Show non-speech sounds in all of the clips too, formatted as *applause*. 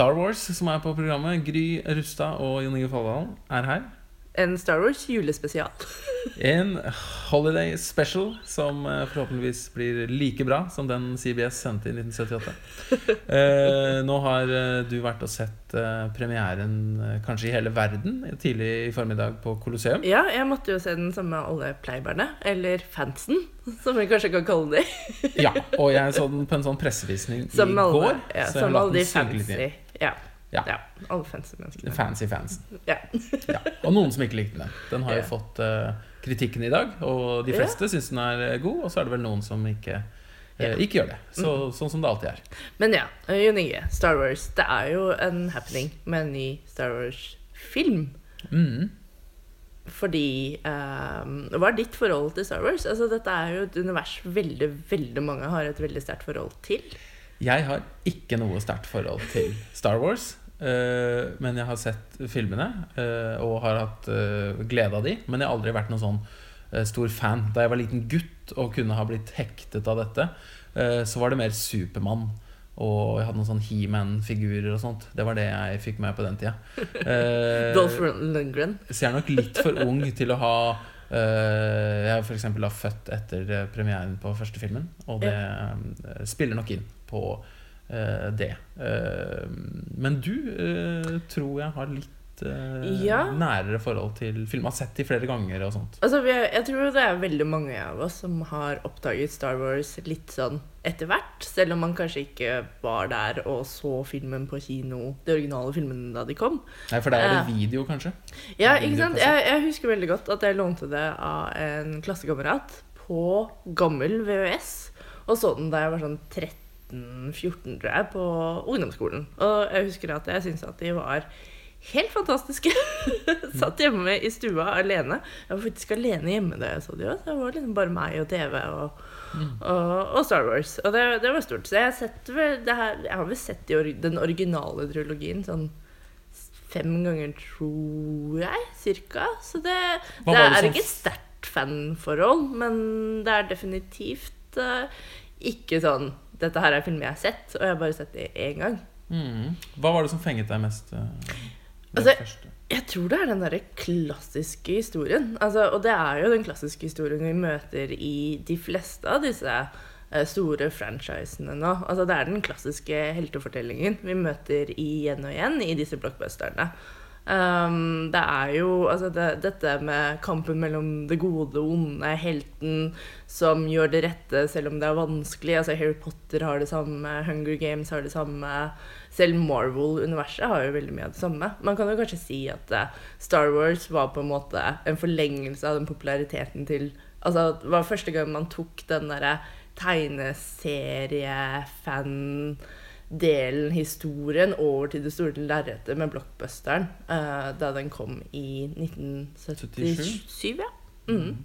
Star Wars som er på programmet. Gry Rustad og Jon Inge Falldalen er her. En Star Wars julespesial. *laughs* En holiday special som eh, forhåpentligvis blir like bra som den CBS sendte i 1978. *laughs* Eh, nå har eh, du vært og sett eh, premieren kanskje i hele verden tidlig i formiddag på Colosseum. Ja, jeg måtte jo se den sammen med alle pleiberne. Eller fansen, som vi kanskje kan kalle dem. Ja, og jeg *laughs* så den på en sånn pressevisning i går. ja, som alle de fancy. Ja. Ja. ja. Alle fancy menneskene. Fancy fans. Ja. Ja. Og noen som ikke likte den. Den har jo fått uh, kritikken i dag, og de Ja. fleste syns den er eh, god, og så er det vel noen som ikke, eh, Ja. ikke gjør det. Så, Sånn som det alltid er. Men ja, Jon Inge, Star Wars. Det er jo en happening med en ny Star Wars-film. Mm. Fordi um, Hva er ditt forhold til Star Wars? Altså, dette er jo et univers veldig, veldig mange har et veldig sterkt forhold til. Jeg har ikke noe sterkt forhold til Star Wars. Uh, men jeg har sett filmene uh, og har hatt uh, glede av de. Men jeg har aldri vært noen sånn stor fan. Da jeg var liten gutt og kunne ha blitt hektet av dette, så var det mer Supermann. Og jeg hadde noen sånn He-Man-figurer og sånt. Det var det jeg fikk med på den tida. *laughs* Dolph Lundgren. *laughs* så jeg er nok litt for ung til å ha Jeg er f.eks. født etter premieren på første filmen, og det spiller nok inn på eh, det. Eh, men du eh, tror jeg har litt eh, Ja. nærere forhold til film. Har sett de flere ganger og sånt. Altså, jeg tror det er veldig mange av oss som har oppdaget Star Wars litt sånn etter hvert. Selv om man kanskje ikke var der og så filmen på kino, de originale filmene da de kom. Nei, for der er det Eh. video, kanskje? Ja, ikke sant? Jeg, jeg husker veldig godt at jeg lånte det av en klassekamerat på gammel VØS. Og så den da jeg var sånn 13-14, tror jeg, på ungdomsskolen. Og jeg husker at jeg syntes at de var helt fantastiske. *laughs* Satt hjemme i stua alene. Jeg var faktisk alene hjemme da jeg så de også. Det var liksom bare meg og TV og, og, og Star Wars. Og det, det var stort. Så jeg har, sett her, jeg har vel sett den originale trilogien sånn fem ganger, tror jeg, cirka. Så det, det det er ikke sterkt fanforhold, men det er definitivt uh, ikke sånn Dette her er filmer jeg har sett, og jeg har bare sett det én gang. Mm. Hva var det som fenget deg mest? eh, Altså. Jeg tror det er den derre klassiske historien. Altså, og det er jo den klassiske historien vi møter i de fleste av disse eh, store franchisene nå. Altså, det er den klassiske heltefortellingen vi møter igjen og igjen i disse blockbusterne. Um, det er jo altså det, dette med kampen mellom det gode og onde, helten som gjør det rette selv om det er vanskelig. Altså Harry Potter har det samme, Hunger Games har det samme. Selv Marvel-universet har jo veldig mye av det samme. Man kan jo kanskje si at eh, Star Wars var på en måte en forlengelse av den populariteten til Altså det var første gang man tok tegneserie-fan-delen, historien, over til det store lerretet med blockbusteren uh, da den kom i 1977. Ja. Mm.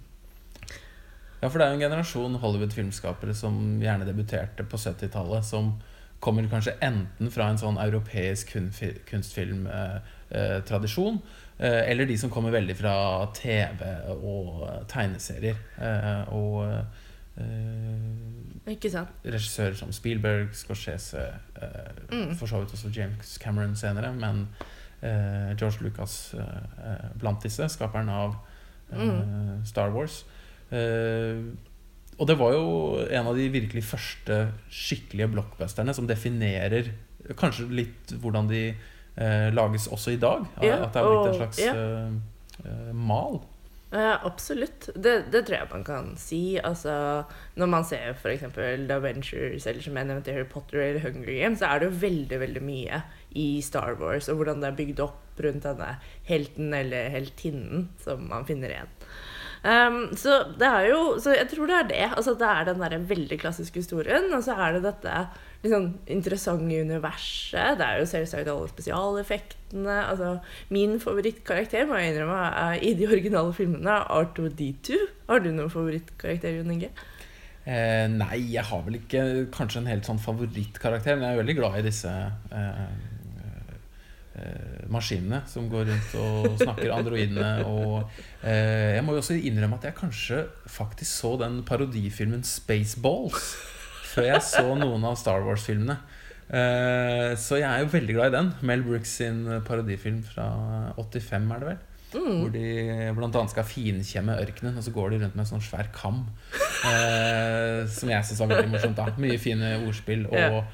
Ja, for det er jo en generasjon Hollywood-filmskapere som gjerne debuterte på 70-tallet, som kommer kanskje enten fra en sånn europeisk kunstfilmtradisjon, eh, eller de som kommer veldig fra TV og tegneserier. Eh, og eh, sant? Regissører som Spielberg, Scorsese, eh, Mm. for så vidt også James Cameron senere, men eh, George Lucas eh, blant disse, skaperen av eh, Mm. Star Wars. Eh, og det var jo en av de virkelig første skikkelige blockbusterne som definerer kanskje litt hvordan de eh, lages også i dag. At det er blitt en slags eh, eh, mal. Ja, absolutt. Det, det tror jeg man kan si. Altså, når man ser f.eks. The Ventures eller som jeg nevnte Harry Potter eller Hunger Games, så er det jo veldig veldig mye i Star Wars og hvordan det er bygd opp rundt denne helten eller heltinnen som man finner igjen. Um, så det er jo Så jeg tror det er det. Altså Det er den der veldig klassiske historien, og så er det dette liksom interessante universet. Det er jo selvsagt alle spesialeffektene. Altså Min favorittkarakter må jeg innrømme er i de originale filmene er R2D2. Har du noen favorittkarakter, Jon Inge? Eh, nei, jeg har vel ikke kanskje en helt sånn favorittkarakter, men jeg er veldig glad i disse eh, maskinene som går rundt og snakker androidene. Og eh, jeg må jo også innrømme at jeg kanskje faktisk så den parodifilmen Spaceballs før jeg så noen av Star Wars-filmene. Eh, så jeg er jo veldig glad i den. Mel Brooks sin parodifilm fra 85, er det vel? Hvor de annet skal finkjemme ørkenen, og så går de rundt med en sånn svær kam. Eh, som jeg syns var veldig morsomt. da Mye fine ordspill. Og Ja.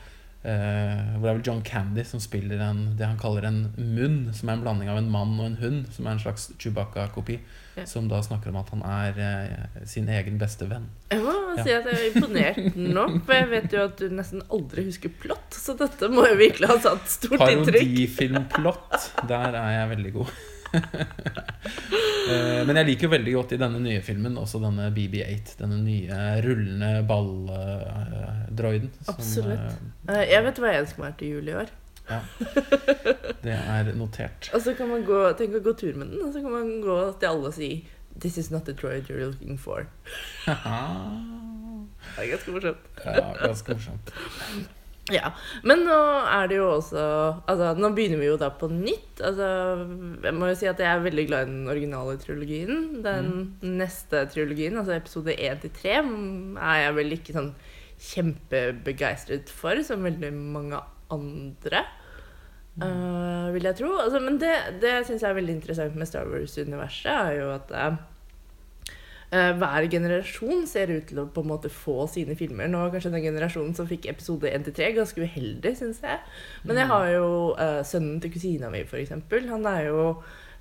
Eh, hvor det er vel John Candy som spiller en, det han kaller en munn, som er en blanding av en mann og en hund. Som er en slags Chewbacca-kopi. Ja. Som da snakker om at han er uh, sin egen beste venn. Jeg må si at jeg er imponert nå, for jeg vet jo at du nesten aldri husker plott, så dette må jo virkelig ha satt stort inntrykk. Parodifilmplott, der er jeg veldig god. Eh, Men jeg liker jo veldig godt i denne nye filmen også denne BB8. Denne nye rullende balldroiden. Absolutt. Eh, Jeg vet hva jeg ønsker meg til jul i år. Ja, det er notert. Og så kan man gå, tenk å gå tur med den, og så kan man gå til alle og si This is not the droid you're looking for. *laughs* Det er ganske morsomt. Ja, ganske morsomt. Ja, Men nå er det jo også Altså, nå begynner vi jo da på nytt. Altså, jeg må jo si at jeg er veldig glad i den originale trilogien. Den neste trilogien, altså episode 1 til 3, er jeg vel ikke sånn kjempebegeistret for, som veldig mange andre. uh, vil jeg tro. Altså, men det, det jeg er veldig interessant med Star Wars-universet, er jo at Eh, hver generasjon ser ut til å på en måte få sine filmer. Nå kanskje den generasjonen som fikk episode 1-3, ganske uheldig, syns jeg. Men jeg har jo uh, sønnen til kusina mi, eksempel. Han er jo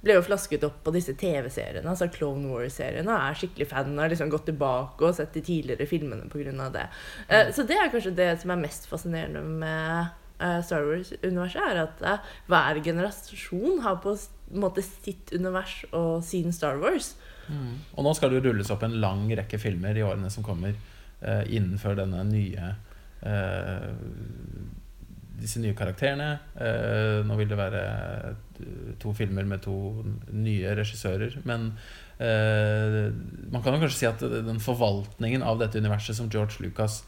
ble jo flasket opp på disse TV-seriene, altså Clone Wars-seriene, og er skikkelig fan. Har liksom gått tilbake og sett de tidligere filmene pga. det. Uh, så det er kanskje det som er mest fascinerende med uh, Star Wars-universet, er at uh, hver generasjon har på en måte sitt univers og sin Star Wars. Mm. Og nå skal det jo rulles opp en lang rekke filmer i årene som kommer eh, innenfor denne nye eh, Disse nye karakterene. Eh, nå vil det være to filmer med to nye regissører. Men eh, man kan jo kanskje si at den forvaltningen av dette universet som George Lucas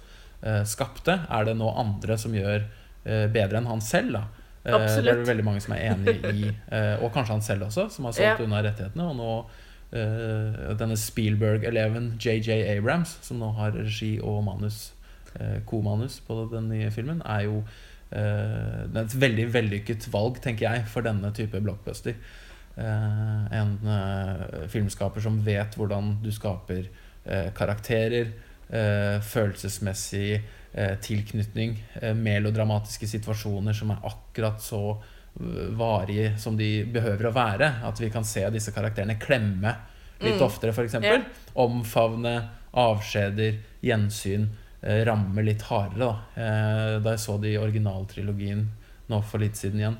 eh, skapte, er det nå andre som gjør eh, bedre enn han selv. da Eh, Det er det veldig mange som er enig i, *laughs* eh, og kanskje han selv også, som har solgt Ja. unna rettighetene. Og nå eh, denne Spielberg-eleven JJ Abrams, som nå har regi og manus, eh, komanus på den nye filmen, er jo eh, det er et veldig vellykket valg, tenker jeg, for denne type blockbuster. Eh, en eh, filmskaper som vet hvordan du skaper eh, karakterer, eh, følelsesmessig eh, tilknytning, eh, melodramatiske situasjoner som er akkurat så eh, varige som de behøver å være. At vi kan se disse karakterene klemme litt Mm. oftere, f.eks. Yeah. Omfavne avskjeder, gjensyn. eh, Ramme litt hardere. Da. Eh, da jeg så det i originaltrilogien nå for litt siden igjen,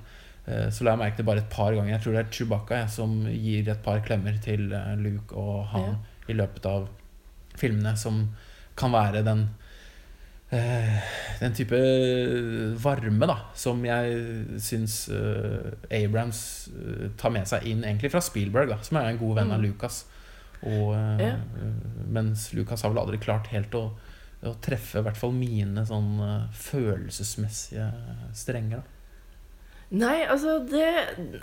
eh, så la jeg merke det bare et par ganger. Jeg tror det er Chewbacca jeg, som gir et par klemmer til eh, Luke og han i løpet av filmene, som kan være den den type varme da som jeg syns eh, Abrams eh, tar med seg inn egentlig fra Spielberg, da som er en god venn av Mm. Lucas. Og, eh, Ja. Mens Lucas har vel aldri klart helt å, å treffe i hvert fall mine sånn eh, følelsesmessige strenger. da Nei, altså det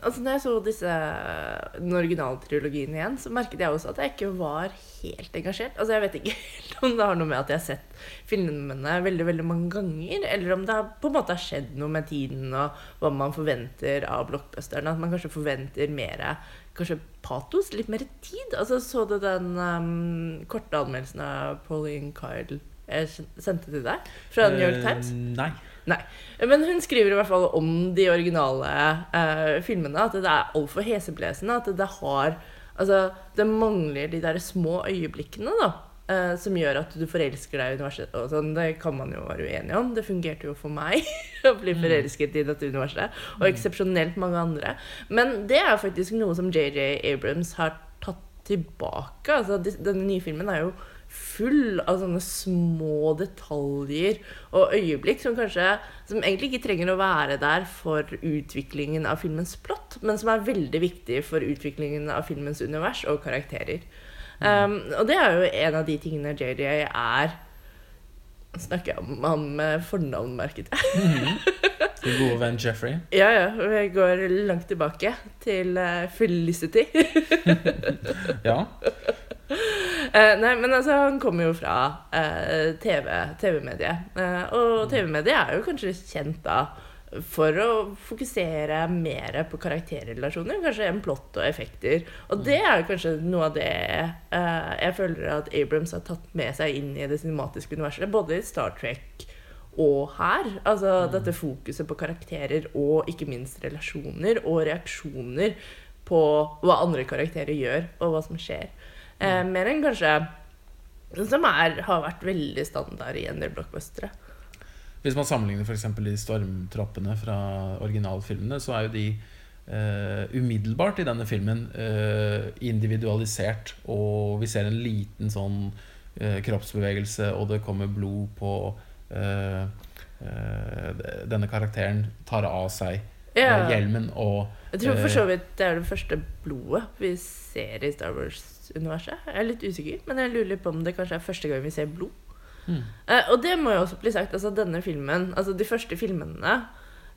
Altså Når jeg så disse den originale trilogien igjen, så merket jeg også at jeg ikke var helt engasjert. Altså Jeg vet ikke *laughs* helt om det har noe med at jeg har sett filmene veldig veldig mange ganger, eller om det har, på en måte har skjedd noe med tiden og hva man forventer av blockbusteren. At man kanskje forventer mer Kanskje patos? Litt mer tid? Altså Så du den um, korte anmeldelsen av Pauline Kyle jeg sendte til deg? Fra New York Times? Uh, nei. Men hun skriver i hvert fall om de originale eh, filmene at det er altfor heseblesende. At det har Altså, det mangler de der små øyeblikkene, da. eh, som gjør at du forelsker deg i universet. Og sånn, det kan man jo være uenig om. Det fungerte jo for meg *laughs* å bli Mm. forelsket i dette universet. Og eksepsjonelt mange andre. Men det er faktisk noe som JJ Abrams har tatt tilbake. Altså, denne nye filmen er jo full av sånne små detaljer og øyeblikk som kanskje Som egentlig ikke trenger å være der for utviklingen av filmens plott, men som er veldig viktig for utviklingen av filmens univers og karakterer. Um, og det er jo en av de tingene JJ er snakker jeg om han med fornavn, merket jeg. Din gode venn Jeffrey. *laughs* Ja, ja. Vi går langt tilbake til eh, Felicity. *laughs* Ja. *laughs* Eh, nei, men altså, han kommer jo fra uh, TV, TV-mediet. Eh, og TV-mediet er jo kanskje kjent da for å fokusere mer på karakterrelasjoner, kanskje enn plott og effekter. Og det er kanskje noe av det uh, jeg føler at Abrams har tatt med seg inn i det cinematiske universet, både i Star Trek og her. Altså dette fokuset på karakterer og ikke minst relasjoner og reaksjoner på hva andre karakterer gjør, og hva som skjer. Eh, mer enn kanskje Som er, har vært veldig standard i en del blockbustere. Hvis man sammenligner f.eks. de stormtroppene fra originalfilmene, så er jo de Uh, umiddelbart i denne filmen uh, individualisert. Og vi ser en liten sånn uh, kroppsbevegelse, og det kommer blod på Denne karakteren tar av seg hjelmen og Jeg tror for så vidt det er det første blodet vi ser i Star Wars-universet. Jeg er litt usikker, men jeg lurer på om det kanskje er første gang vi ser blod. mm, Eh, og det må jo også bli sagt. Altså denne filmen, altså de første filmene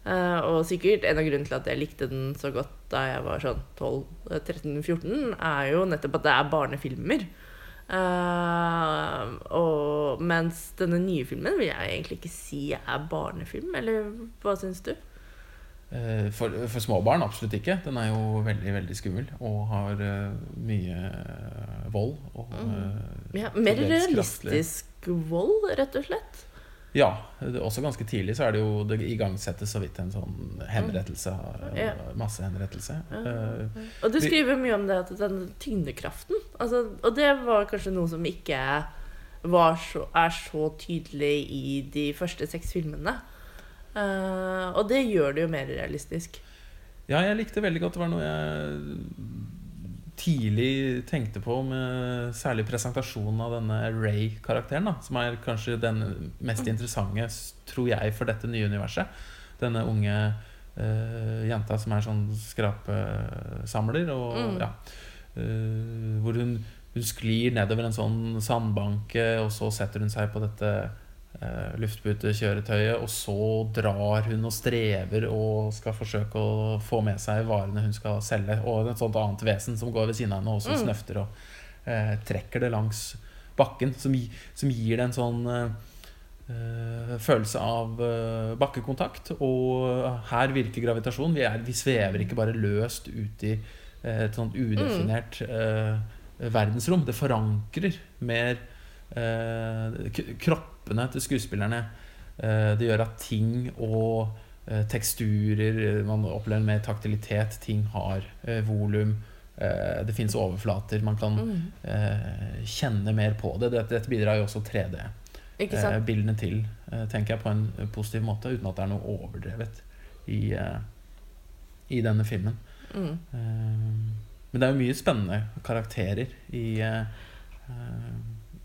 eh, Og sikkert en av grunnene til at jeg likte den så godt da jeg var sånn 12-13-14, er jo nettopp at det er barnefilmer. Eh, og mens denne nye filmen vil jeg egentlig ikke si er barnefilm. Eller hva syns du? Eh, For, for små barn absolutt ikke. Den er jo veldig veldig skummel og har eh, mye eh, vold. Og, mm. Ja, mer realistisk vold, rett og slett. Ja, det, også ganske tidlig så er det jo Det igangsettes så vidt en sånn henrettelse. Mm. Ja. Massehenrettelse. Eh, Og du skriver mye om det den tyngdekraften altså, Og det var kanskje noe som ikke var så, er så tydelig i de første seks filmene. Eh, og det gjør det jo mer realistisk. Ja, jeg likte veldig godt. Det var noe jeg tidlig tenkte på med særlig presentasjonen av denne Ray-karakteren, som er kanskje den mest interessante, tror jeg, for dette nye universet. Denne unge uh, jenta som er sånn skrapesamler, og Mm. ja uh, Hvor hun, hun sklir nedover en sånn sandbanke, og så setter hun seg på dette eh, luftputekjøretøyet, og så drar hun og strever og skal forsøke å få med seg varene hun skal selge, og et sånt annet vesen som går ved siden av henne og som Mm. snøfter og uh, trekker det langs bakken, som, som gir det en sånn uh, følelse av bakkekontakt. Og her virker gravitasjon. Vi, er, vi svever ikke bare løst ut i et sånt udefinert eh, verdensrom. Det forankrer mer kropp kroppene til skuespillerne. Eh, det gjør at ting og eh, teksturer eh, Man opplever mer taktilitet. Ting har volum. Det fins overflater. Man kan Mm. kjenne mer på det. Dette, bidrar jo også 3D-bildene til, tenker jeg, på en positiv måte, uten at det er noe overdrevet i, i denne filmen. Mm. Men det er jo mye spennende karakterer i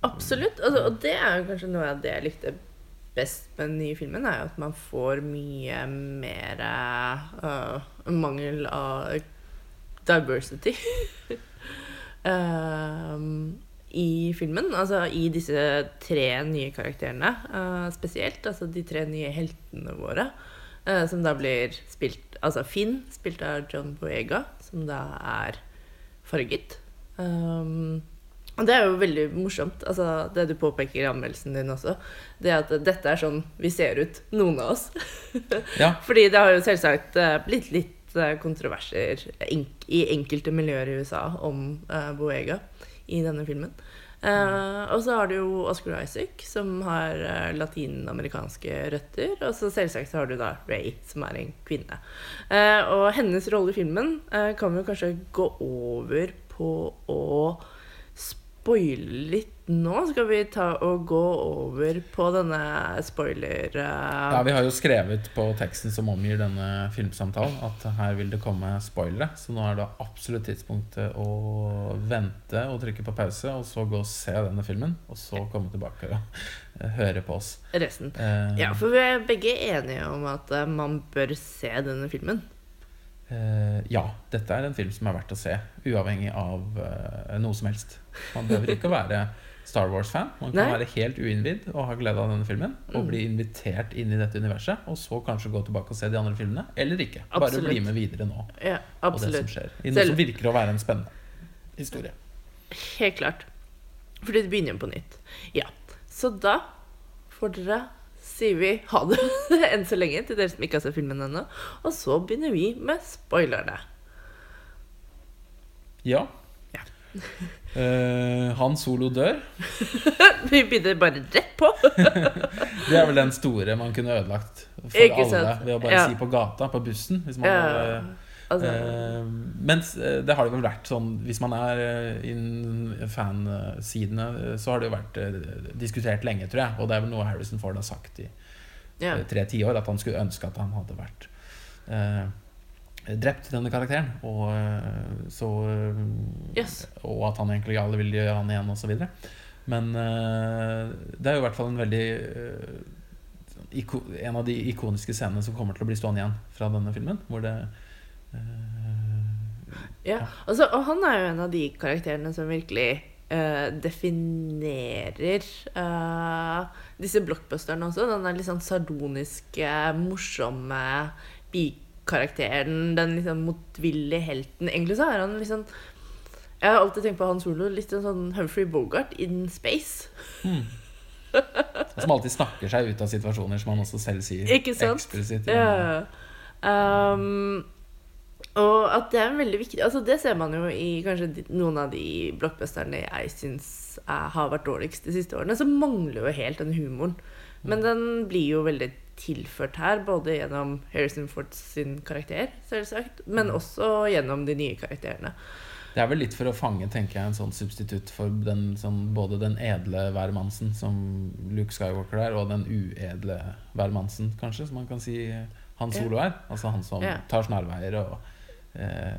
Absolutt. Altså, og det er jo kanskje noe av det jeg likte best med den nye filmen, er jo at man får mye mer uh, mangel av diversity. uh, *laughs* I filmen, altså i disse tre nye karakterene uh, spesielt. Altså de tre nye heltene våre. som da blir spilt Altså Finn, spilt av John Boyega, som da er farget. Um, det er jo veldig morsomt, altså det du påpeker i anmeldelsen din også. Det at dette er sånn vi ser ut, noen av oss. Ja, *laughs* Fordi det har jo selvsagt eh, blitt litt eh, kontroverser i enkelte miljøer i USA om eh, Boega i denne filmen. Uh, og så har du jo Oscar Isaac, som har uh, latinamerikanske røtter. Og så selvsagt har du da Ray, som er en kvinne. Uh, og hennes rolle i filmen kan vi jo kanskje gå over på å spoile litt nå. Skal vi ta og gå over på denne spoiler... Uh... ja, vi har jo skrevet på teksten som omgir denne filmsamtalen, at her vil det komme spoilere. Så nå er det absolutt tidspunktet å vente og trykke på pause, og så gå og se denne filmen. Og så komme tilbake og eh, høre på oss. resten. Uh... Ja, for vi er begge enige om at man bør se denne filmen. Eh, ja, dette er en film som er verdt å se, uavhengig av uh, noe som helst. Man behøver ikke å være Star Wars-fan. Man kan Nei. være helt uinnvidd og ha glede av denne filmen. Og Mm. bli invitert inn i dette universet, og så kanskje gå tilbake og se de andre filmene. Eller ikke. Bare Absolutt. bli med videre nå Ja, og det som skjer. I noe Selv- som virker å være en spennende historie. Helt klart. Fordi det begynner på nytt. Ja. Så da får dere sier vi ha det *laughs* enn så lenge til dere som ikke har sett filmen ennå. Og så begynner vi med spoilerne. Ja. Ja. uh, *laughs* han Solo dør. *laughs* Vi begynner bare rett på. Det er vel den store man kunne ødelagt for Ikke alle sant? ved å bare Ja. si på gata, på bussen. Hvis man Ja, hadde, altså, eh, mens eh, det har det vel vært sånn Hvis man er eh, innen fansidene, eh, så har det jo vært diskutert lenge, tror jeg. Og det er vel noe Harrison Ford har sagt i ja. tre tiår, at han skulle ønske at han hadde vært eh, drept denne karakteren. Og, så, Yes. og at han egentlig alle ville gjøre han igjen, osv. Men det er jo i hvert fall en veldig En av de ikoniske scenene som kommer til å bli stående igjen fra denne filmen. Hvor det Ja, altså, og han er jo en av de karakterene som virkelig uh, definerer uh, disse blockbusterne også. Den der litt sånn sardoniske, morsomme bikarakteren. Den liksom motvillige helten. Egentlig så er han liksom Jeg har alltid tenkt på Han Solo litt en sånn Humphrey Bogart in space. hmm. *laughs* Som alltid snakker seg ut av situasjoner, som han også selv sier. Ikke sant? Eksplisitt. Ja. Um, og at det er veldig viktig Altså Det ser man jo i kanskje noen av de blockbusterne jeg syns har vært dårligst de siste årene. Så mangler jo helt den humoren. Men den blir jo veldig tilført her, både gjennom Harrison Ford sin karakter, selvsagt, men også gjennom de nye karakterene. Det er vel litt for å fange tenker jeg, en sånn substitutt for den, sånn, både den edle hvermannsen som Luke Skywalker er, og den uedle hvermannsen, kanskje, som man kan si han Solo er. Altså han som tar snarveier og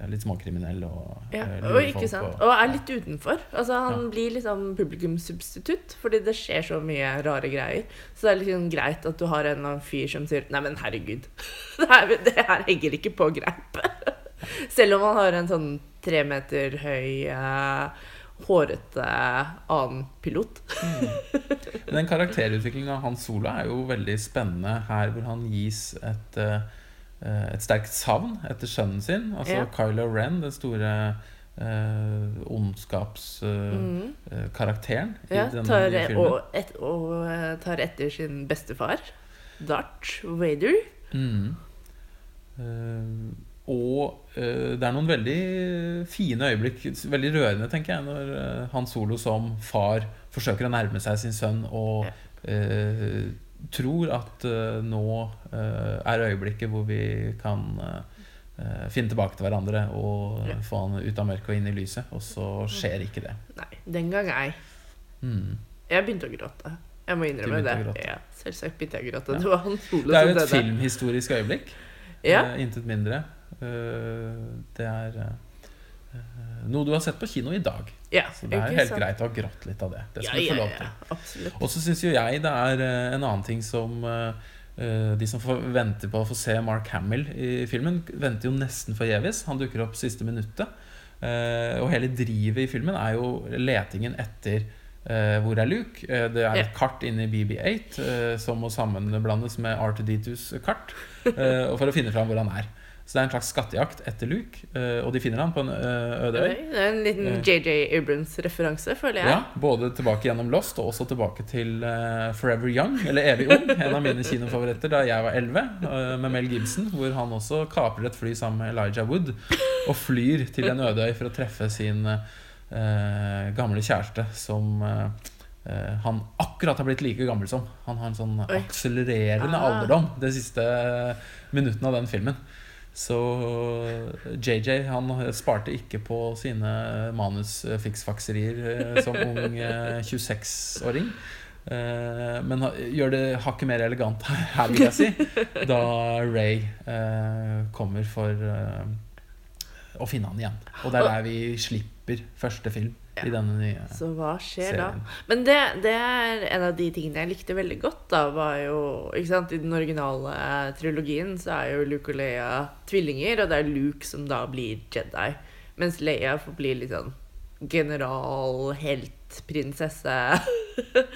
litt småkriminell og Ja, eh, og ikke sant? og- Og er litt utenfor. Altså Han Ja. blir liksom publikumssubstitutt, fordi det skjer så mye rare greier. Så det er liksom greit at du har en eller annen fyr som sier Nei, men herregud, *laughs* det her, det her henger ikke på greip. *laughs* Selv om han har en sånn tre meter høy, uh, hårete annen pilot. Men Den karakterutviklingen av Hans Sola er jo veldig spennende her, hvor han gis et, eh, et sterkt savn etter sønnen sin. Altså Ja. Kylo Ren, den store eh, ondskapskarakteren Mm. karakteren i Ja, tar, og, et, og eh, tar etter sin bestefar, Darth Vader. Mm. Eh, og eh, det er noen veldig fine øyeblikk, veldig rørende, tenker jeg, når Han Solo som far forsøker å nærme seg sin sønn og Ja. Tror at eh, nå eh, er øyeblikket hvor vi kan eh, finne tilbake til hverandre og Ja. få han ut av mørket og inn i lyset. Og så skjer ikke det. Nei, den gang ei. Mm. Jeg begynte å gråte. Jeg må innrømme det. Ja, selvsagt begynte jeg å gråte. Ja. Det var han Solo Det er jo et filmhistorisk øyeblikk. Ja. Intet mindre. Det er noe du har sett på kino i dag. Ja, Så det er jo helt sant? greit å ha grått litt av det. Det Ja, skal du få lov ja, til. Og så syns jo jeg det er eh, en annen ting som eh, eh, De som får venter på å få se Mark Hamill i filmen, venter jo nesten forgjeves. Han dukker opp siste minuttet. Og hele drivet i filmen er jo letingen etter hvor er Luke? Det er et kart inne i BB8 eh, som må sammenblandes med R2D2s kart for å finne fram hvor han er. Så det er en slags skattejakt etter Luke, eh, og de finner han på en eh, øde øy. Det er en liten Eh. JJ Abrams-referanse, føler jeg. Ja, både tilbake gjennom Lost og også tilbake til Forever Young, eller Evig ung. En av mine kinofavoritter da jeg var 11, eh, med Mel Gibson, hvor han også kaprer et fly sammen med Elijah Wood og flyr til en øde øy for å treffe sin eh, gamle kjæreste som eh, eh, han akkurat har blitt like gammel som. Han har en sånn akselererende Ah. alderdom de siste minuttene av den filmen. Så JJ han sparte ikke på sine manusfiksfakserier eh, som ung eh, 26-åring. Eh, Men gjør det hakket mer elegant her, vil jeg si, da Ray eh, kommer for eh, å finne han igjen. Og det er der vi slipper første film i denne nye Så hva skjer da? Men det, det er en av de tingene jeg likte veldig godt. da var jo, ikke sant, I den originale trilogien så er jo Luke og Leia tvillinger, og det er Luke som da blir Jedi. Mens Leia får bli litt sånn general, helt, prinsesse.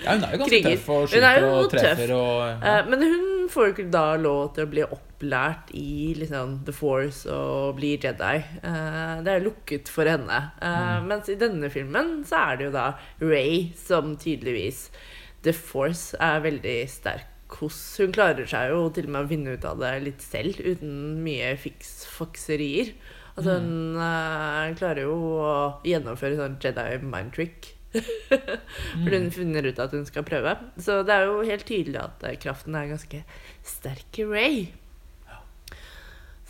Ja, hun er jo ganske Kriger. tøff og er skyter og treffer og ja. Eh, Men hun får jo ikke da lov til å bli opplært i liksom, The Force og bli Jedi. Uh, det er lukket for henne. Eh, Mens i denne filmen så er det jo da Ray som tydeligvis The Force er veldig sterk hos. Hun klarer seg jo til og med å vinne ut av det litt selv, uten mye fiksfakserier. Altså hun uh, klarer jo å gjennomføre sånn Jedi mind trick. Fordi hun finner ut at hun skal prøve. Så det er jo helt tydelig at eh, kraften er ganske sterk i Ray.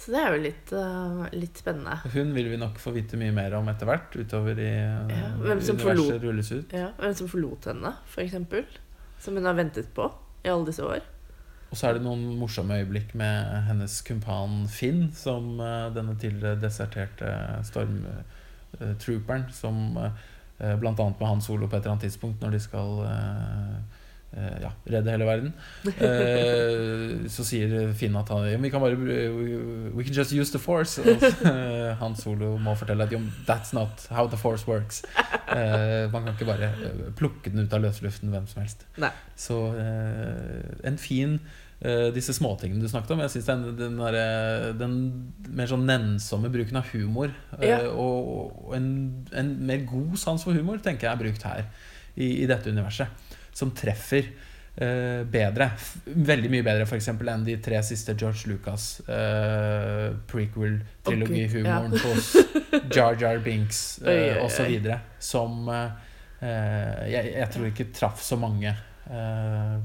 Så det er jo litt, uh, litt spennende. Hun vil vi nok få vite mye mer om etter hvert, utover i uh, Ja, universet forlot- rulles ut. Ja, Hvem som forlot henne, f.eks. Som hun har ventet på i alle disse år. Og så er det noen morsomme øyeblikk med hennes kumpan Finn, som uh, denne tidligere deserterte stormtrooperen, som uh, blant annet med Han Solo på et eller annet tidspunkt, når de skal eh, eh, ja, redde hele verden, *laughs* eh, så sier Finn at han, vi kan bare We can just use the force. Og eh, Han Solo må fortelle at that's not how the force works. Eh, man kan ikke bare eh, plukke den ut av løsluften hvem som helst. Nei. Så eh, en fin eh, disse småtingene du snakket om. Jeg synes den, den, derre- den mer sånn nennsomme bruken av humor eh, Ja. og, og en, en mer god sans for humor tenker jeg er brukt her i, i dette universet. Som treffer eh, bedre. Veldig mye bedre eksempel enn de tre siste George Lucas uh, prequel-trilogihumoren hos *laughs* Jar Jar Binks uh, osv. Som eh, eh, jeg, jeg tror ikke traff så mange eh,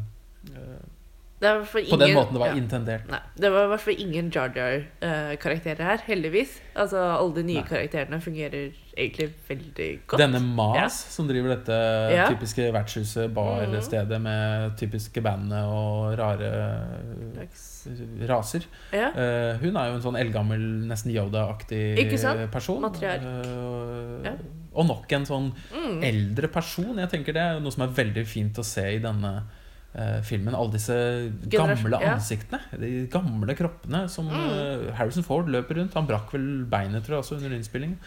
eh, på den måten det var ja. intendert. Nei, det var i hvert fall ingen Jar Jar-karakterer her, heldigvis. Altså, Alle de nye Nei. karakterene fungerer egentlig veldig godt. Denne Mas, som driver dette Ja. typiske vertshuset, barstedet mm. med typiske bandene og rare Slags- raser. Ja. Eh, hun er jo en sånn eldgammel, nesten Yoda-aktig person. Matriark. Uh, Ja. Og nok en sånn Mm. eldre person. Jeg tenker Det er noe som er veldig fint å se i denne eh, filmen. Alle disse gamle ansiktene. De gamle kroppene som Mm. eh, Harrison Ford løper rundt. Han brakk vel beinet tror jeg også under innspillingen.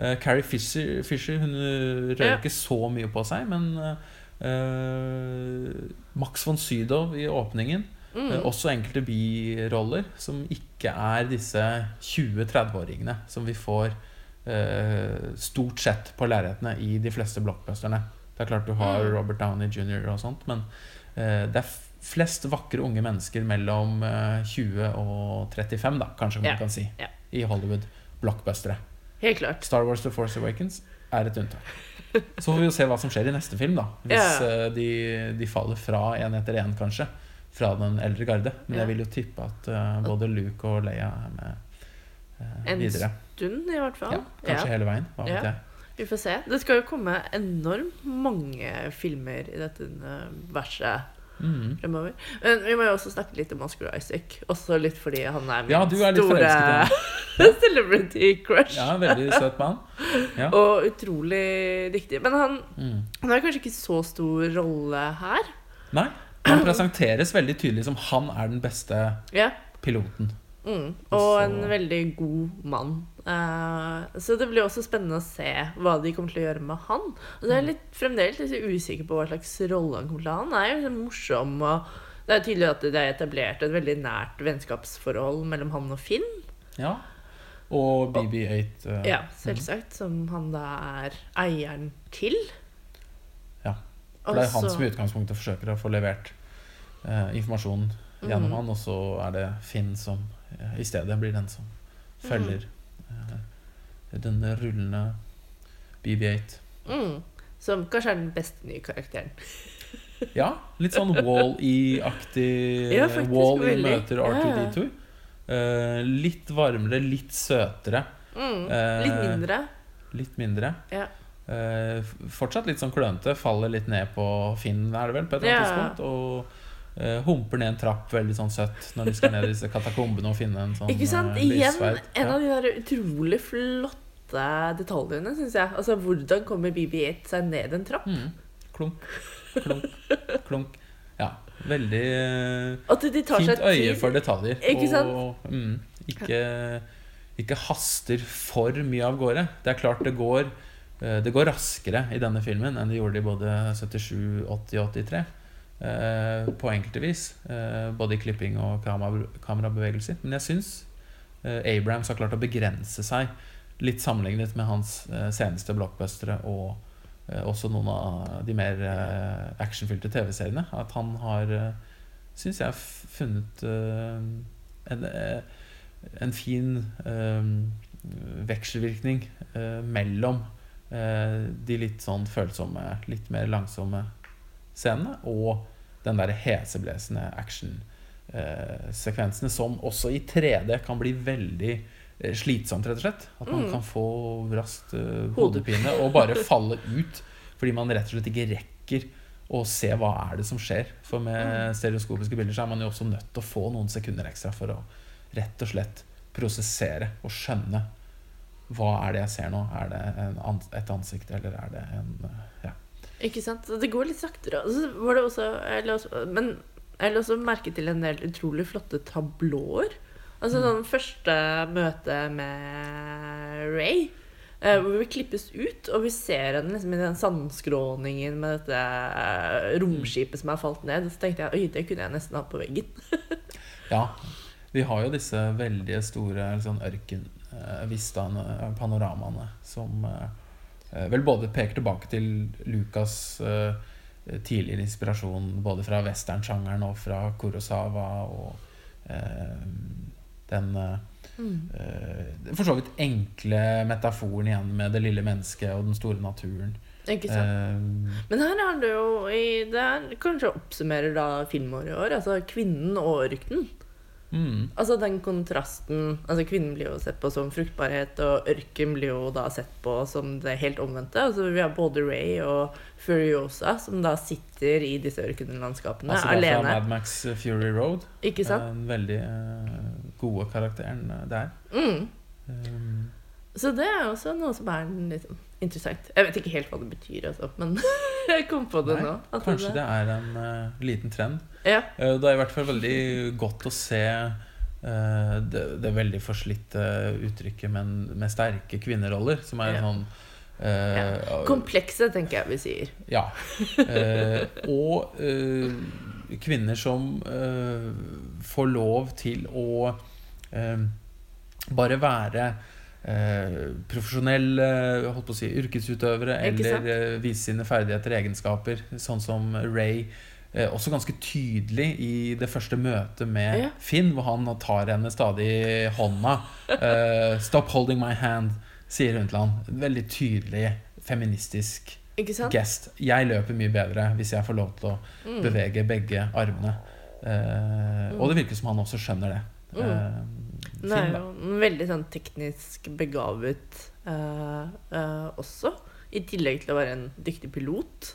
Uh, Carrie Fisher, Fisher hun eh, rører Ja. ikke så mye på seg, men uh, Max von Sydow i åpningen Mm. Uh, Også enkelte biroller som ikke er disse 20-30-åringene som vi får eh, stort sett på lerretene i de fleste blockbusterne. Det er klart du har Mm. Robert Downey jr. og sånt, men eh, det er flest vakre unge mennesker mellom eh, 20 og 35, da, kanskje man Ja, kan si, ja. i Hollywood. Blockbustere. Helt klart. Star Wars The Force Awakens er et unntak. *laughs* Så får vi jo se hva som skjer i neste film, da. Hvis Ja. eh, de, de faller fra én etter én, kanskje. Fra den eldre garde. Men jeg vil jo tippe at uh, både Luke og Leia er med videre En. Stund, i hvert fall. Ja, kanskje hele veien. Hva vet jeg. Vi får se. Det skal jo komme enormt mange filmer i dette universet Mm. fremover. Men vi må jo også snakke litt om Oscar Isaac. Også litt fordi han er min Ja, er store *laughs* celebrity crush. Ja, veldig søt mann. Ja. *laughs* Og utrolig dyktig. Men han, Mm. han har kanskje ikke så stor rolle her. Nei, han presenteres veldig tydelig som han er den beste yeah. piloten. Mm. Og en Så- veldig god mann. Eh, så det blir også spennende å se hva de kommer til å gjøre med han. Og så er jeg litt, fremdeles litt usikker på hva slags rolle han kommer til å ha. Han er jo sånn morsom, og det er tydelig at det er etablert et veldig nært vennskapsforhold mellom han og Finn. Ja. Og BB8. Uh, Ja, selvsagt. Som han da er eieren til. Ja, For det er han som i utgangspunktet forsøker å få levert uh, informasjon gjennom mm. han, og så er det Finn som uh, i stedet blir den som følger eh, den rullende BB8. mm, Som kanskje er den beste nye karakteren. *laughs* Ja, litt sånn Wall-E-aktig *laughs* Ja, Wall-E møter Ja, ja. R2D2. Uh, litt varmere, litt søtere. Mm, Eh, litt mindre. Litt mindre. Ja. Uh, fortsatt litt sånn klønete. Faller litt ned på Finn, er det vel, på et eller annet tidspunkt. Og eh, humper ned en trapp veldig sånn søtt når de skal ned i disse katakombene og finne en sånn Ikke sant? eh, Igjen lyssverd. en av de der utrolig flotte detaljene, syns jeg. Altså, hvordan kommer BB-8 seg ned en trapp? Mm. Klunk, klunk, klunk. Ja, veldig eh, de tar fint øye for detaljer. Ikke sant? Og mm, ikke, ikke haster for mye av gårde. Det er klart det går Det går raskere i denne filmen enn det gjorde i både 77, 80 og 83. eh, på enkelte vis. Eh, både i klipping og kamera, kamerabevegelser. Men jeg syns eh, Abrams har klart å begrense seg litt sammenlignet med hans seneste blockbustere og også noen av de mer actionfylte TV-seriene. At han har, syns jeg, funnet en, en fin vekselvirkning mellom de litt sånn følsomme, litt mer langsomme scenene og den der heseblesende actionsekvensene som også i 3D kan bli veldig eh, slitsomt, rett og slett. At man Mm. kan få raskt eh, hodepine og bare *laughs* falle ut fordi man rett og slett ikke rekker å se hva er det som skjer. For Mm. med stereoskopiske bilder så er man jo også nødt til å få noen sekunder ekstra for å rett og slett prosessere og skjønne hva er det jeg ser nå? Er det ans et ansikt, eller er det en eh, Ja. Ikke sant? Det går litt saktere. Også, jeg la også Men jeg la også merke til en del utrolig flotte tablåer. Altså sånn første møte med Ray. eh, hvor vi klippes ut, og vi ser henne liksom i den sandskråningen med dette eh, romskipet som er falt ned. Så tenkte jeg oi, det kunne jeg nesten hatt på veggen. *laughs* ja. Vi har jo disse veldig store sånn ørkenvistaene, panoramaene, som eh, vel både peker tilbake til Lukas' eh, tidligere inspirasjon både fra westernsjangeren og fra Kurosawa og eh, den eh, eh, for så vidt enkle metaforen igjen med det lille mennesket og den store naturen. Ikke sant? Eh, Men her er det jo i, Det er, kanskje oppsummerer da filmåret i år. Altså kvinnen og ørkenen. Mm, Altså den kontrasten Altså Kvinnen blir jo sett på som fruktbarhet, og ørken blir jo da sett på som det helt omvendte. Altså Vi har både Ray og Furiosa som da sitter i disse ørkenlandskapene altså er fra. Mad Max Fury Road. Ikke sant? Den veldig uh, gode karakteren eh, der. Mm. Um, Så det er også noe som er litt interessant. Jeg vet ikke helt hva det betyr, altså, men *laughs* *laughs* jeg kom på det Nei, nå. kanskje det er en uh, liten trend. Ja. Uh, det er i hvert fall veldig godt å se uh, det, det veldig forslitte uttrykket men med sterke kvinneroller, som er Ja. sånn ja. Komplekse, tenker jeg vi sier. Ja. Og kvinner som får lov til å bare være eh, profesjonelle holdt på å si, yrkesutøvere eller eh, vise sine ferdigheter og egenskaper, sånn som Ray. Eh, også ganske tydelig i det første møtet med Ja. Finn, hvor han tar henne stadig i hånda. Eh, 'Stop holding my hand', sier hun til han. Veldig tydelig feministisk gest. Jeg løper mye bedre hvis jeg får lov til å Mm. bevege begge armene. Eh, og det virker som han også skjønner det. Mm. Hun er jo en veldig sånn teknisk begavet uh, uh, også. I tillegg til å være en dyktig pilot.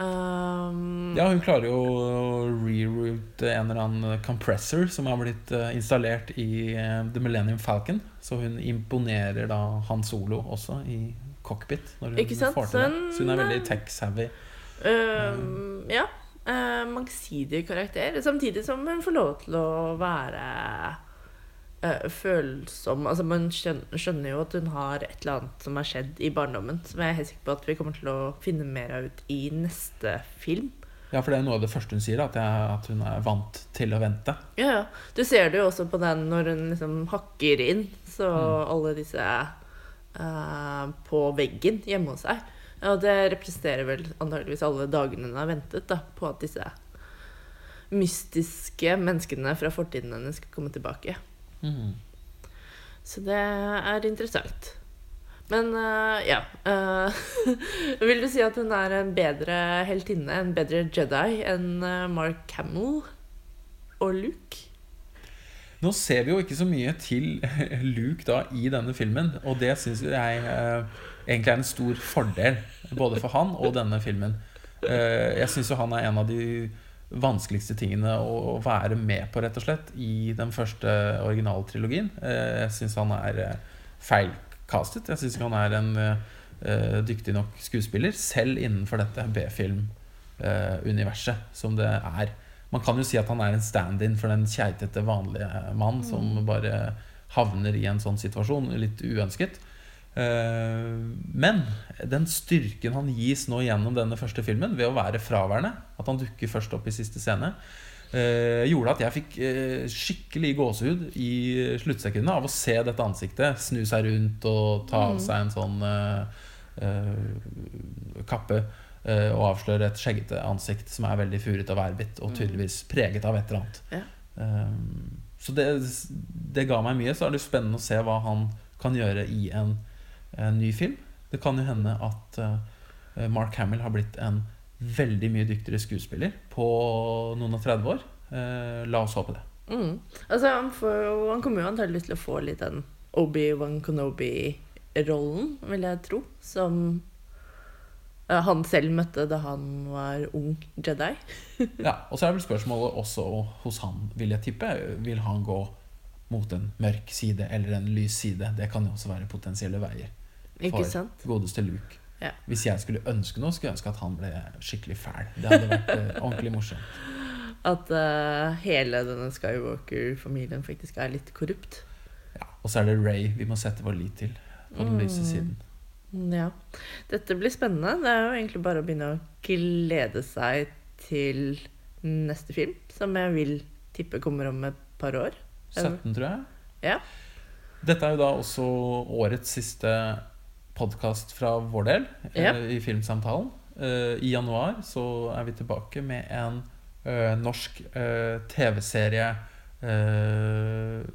Um, Ja, hun klarer jo å reroute en eller annen compressor som har blitt eh, installert i The Millennium Falcon. Så hun imponerer da Han Solo også i cockpit når hun Ikke sant? får til det. Så hun er veldig tech-savvy. um, ja. Uh, mangsidig karakter. Samtidig som hun får lov til å være eh, følsom. Altså Man skjønner, jo at hun har et eller annet som har skjedd i barndommen, som jeg er helt sikker på at vi kommer til å finne mer av ut i neste film. Ja, for det er noe av det første hun sier, at, jeg, at hun er vant til å vente. Ja, ja. Du ser det jo også på den når hun liksom hakker inn, så alle disse uh, på veggen hjemme hos seg. Og det representerer vel antageligvis alle dagene hun har ventet da, på at disse mystiske menneskene fra fortiden hennes skal komme tilbake. Mhm. Så det er interessant. Men uh, ja uh, *laughs* Vil du si at hun er en bedre heltinne, en bedre Jedi enn eh, Mark Hamill og Luke? Nå ser vi jo ikke så mye til *laughs* Luke da i denne filmen, og det syns jeg uh, egentlig er en stor fordel, både for han og denne filmen. Jeg syns jo han er en av de vanskeligste tingene å, være med på, rett og slett, i den første originaltrilogien. Eh, jeg syns han er feilkastet. Jeg syns ikke han er en eh, dyktig nok skuespiller, selv innenfor dette B-film-universet som det er. Man kan jo si at han er en stand-in for den keitete, vanlige mann som bare havner i en sånn situasjon, litt uønsket. Eh, men den styrken han gis nå gjennom denne første filmen, ved å være fraværende, at han dukker først opp i siste scene, eh, gjorde at jeg fikk eh, skikkelig gåsehud i sluttsekundene av å se dette ansiktet snu seg rundt og ta av Mm. seg en sånn kappe. og avsløre et skjeggete ansikt som er veldig furet og værbitt, og tydeligvis preget av et eller annet. Ja. Um, så det, det ga meg mye. Så er det spennende å se hva han kan gjøre i en, en ny film. Det kan jo hende at uh, Mark Hamill har blitt en veldig mye dyktigere skuespiller på noen og 30 år. Uh, la oss håpe det. Mm. Altså, han, får, han kommer jo antakeligvis til å få litt den Obi-Wan Kenobi-rollen, vil jeg tro, som eh, han selv møtte da han var ung Jedi. *laughs* Ja, Og så er vel spørsmålet også hos han, vil jeg tippe. Vil han gå mot en mørk side eller en lys side? Det kan jo også være potensielle veier. Sant? godeste Luke. Ja. Hvis jeg skulle ønske noe, skulle jeg ønske at han ble skikkelig fæl. Det hadde vært eh, *laughs* ordentlig morsomt. At uh, hele denne Skywalker-familien faktisk er litt korrupt. Ja, og så er det Ray vi må sette vår lit til på den lyse Mm. siden. Mm, Ja. Dette blir spennende. Det er jo egentlig bare å begynne å glede seg til neste film, som jeg vil tippe kommer om et par år. 17, tror jeg. Ja. Dette er jo da også årets siste podkast fra vår del Ja. eh, i Filmsamtalen. Eh, I januar så er vi tilbake med en eh, norsk TV-serie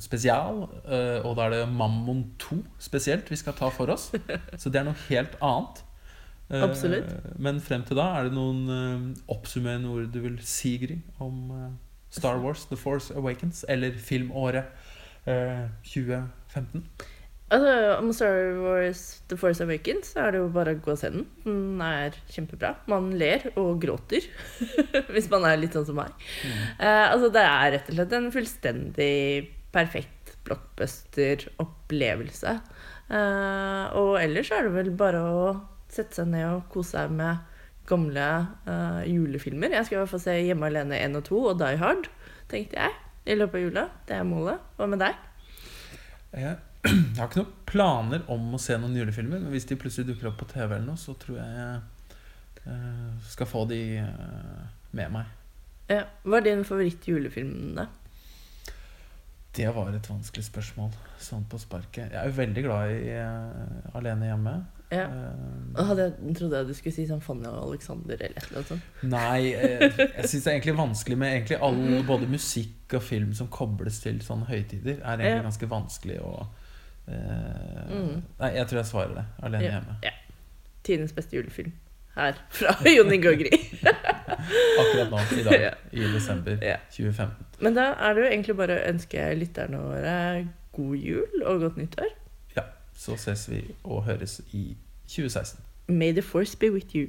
spesial. og da er det Mammon 2 spesielt vi skal ta for oss. *laughs* Så det er noe helt annet. Absolutt. Men frem til da, er det noen oppsummerende ord du vil si, Gry, om Star Wars The Force Awakens, eller filmåret eh, 2015? Altså, om Star Wars The Force Awakens så er det jo bare å gå og se den. Den er kjempebra. Man ler og gråter, *laughs* hvis man er litt sånn som meg. Eh, altså, det er rett og slett en fullstendig perfekt blockbuster-opplevelse. Uh, og ellers er det vel bare å sette seg ned og kose seg med gamle uh, julefilmer. Jeg skal i hvert fall se Hjemme alene 1 og 2 og Die Hard, tenkte jeg, i løpet av jula. Det er målet. Hva med deg? Jeg jeg har ikke noen planer om å se noen julefilmer, men hvis de plutselig dukker opp på TV, eller noe, så tror jeg jeg uh, skal få de uh, med meg. Ja. Hva er din favoritt-julefilm, da? Det var et vanskelig spørsmål, sånn på sparket. Jeg er jo veldig glad i uh, Alene hjemme. Ja. Eh, hadde jeg trodde jeg du skulle si sånn Fanny og Alexander eller et eller annet sånt. Nei, eh, *laughs* jeg syns det er egentlig vanskelig med egentlig all, både musikk og film som kobles til sånne høytider. Er egentlig Ja. ganske vanskelig å Mm. Nei, jeg tror jeg svarer det. Alene Ja. hjemme. Ja. Tidenes beste julefilm. Her fra Jon Inge og Gry. Akkurat nå, i dag, Ja. i desember Ja. 2015. Men da er det jo egentlig bare å ønske lytterne våre god jul og godt nyttår. Ja, så ses vi og høres i 2016. May the force be with you.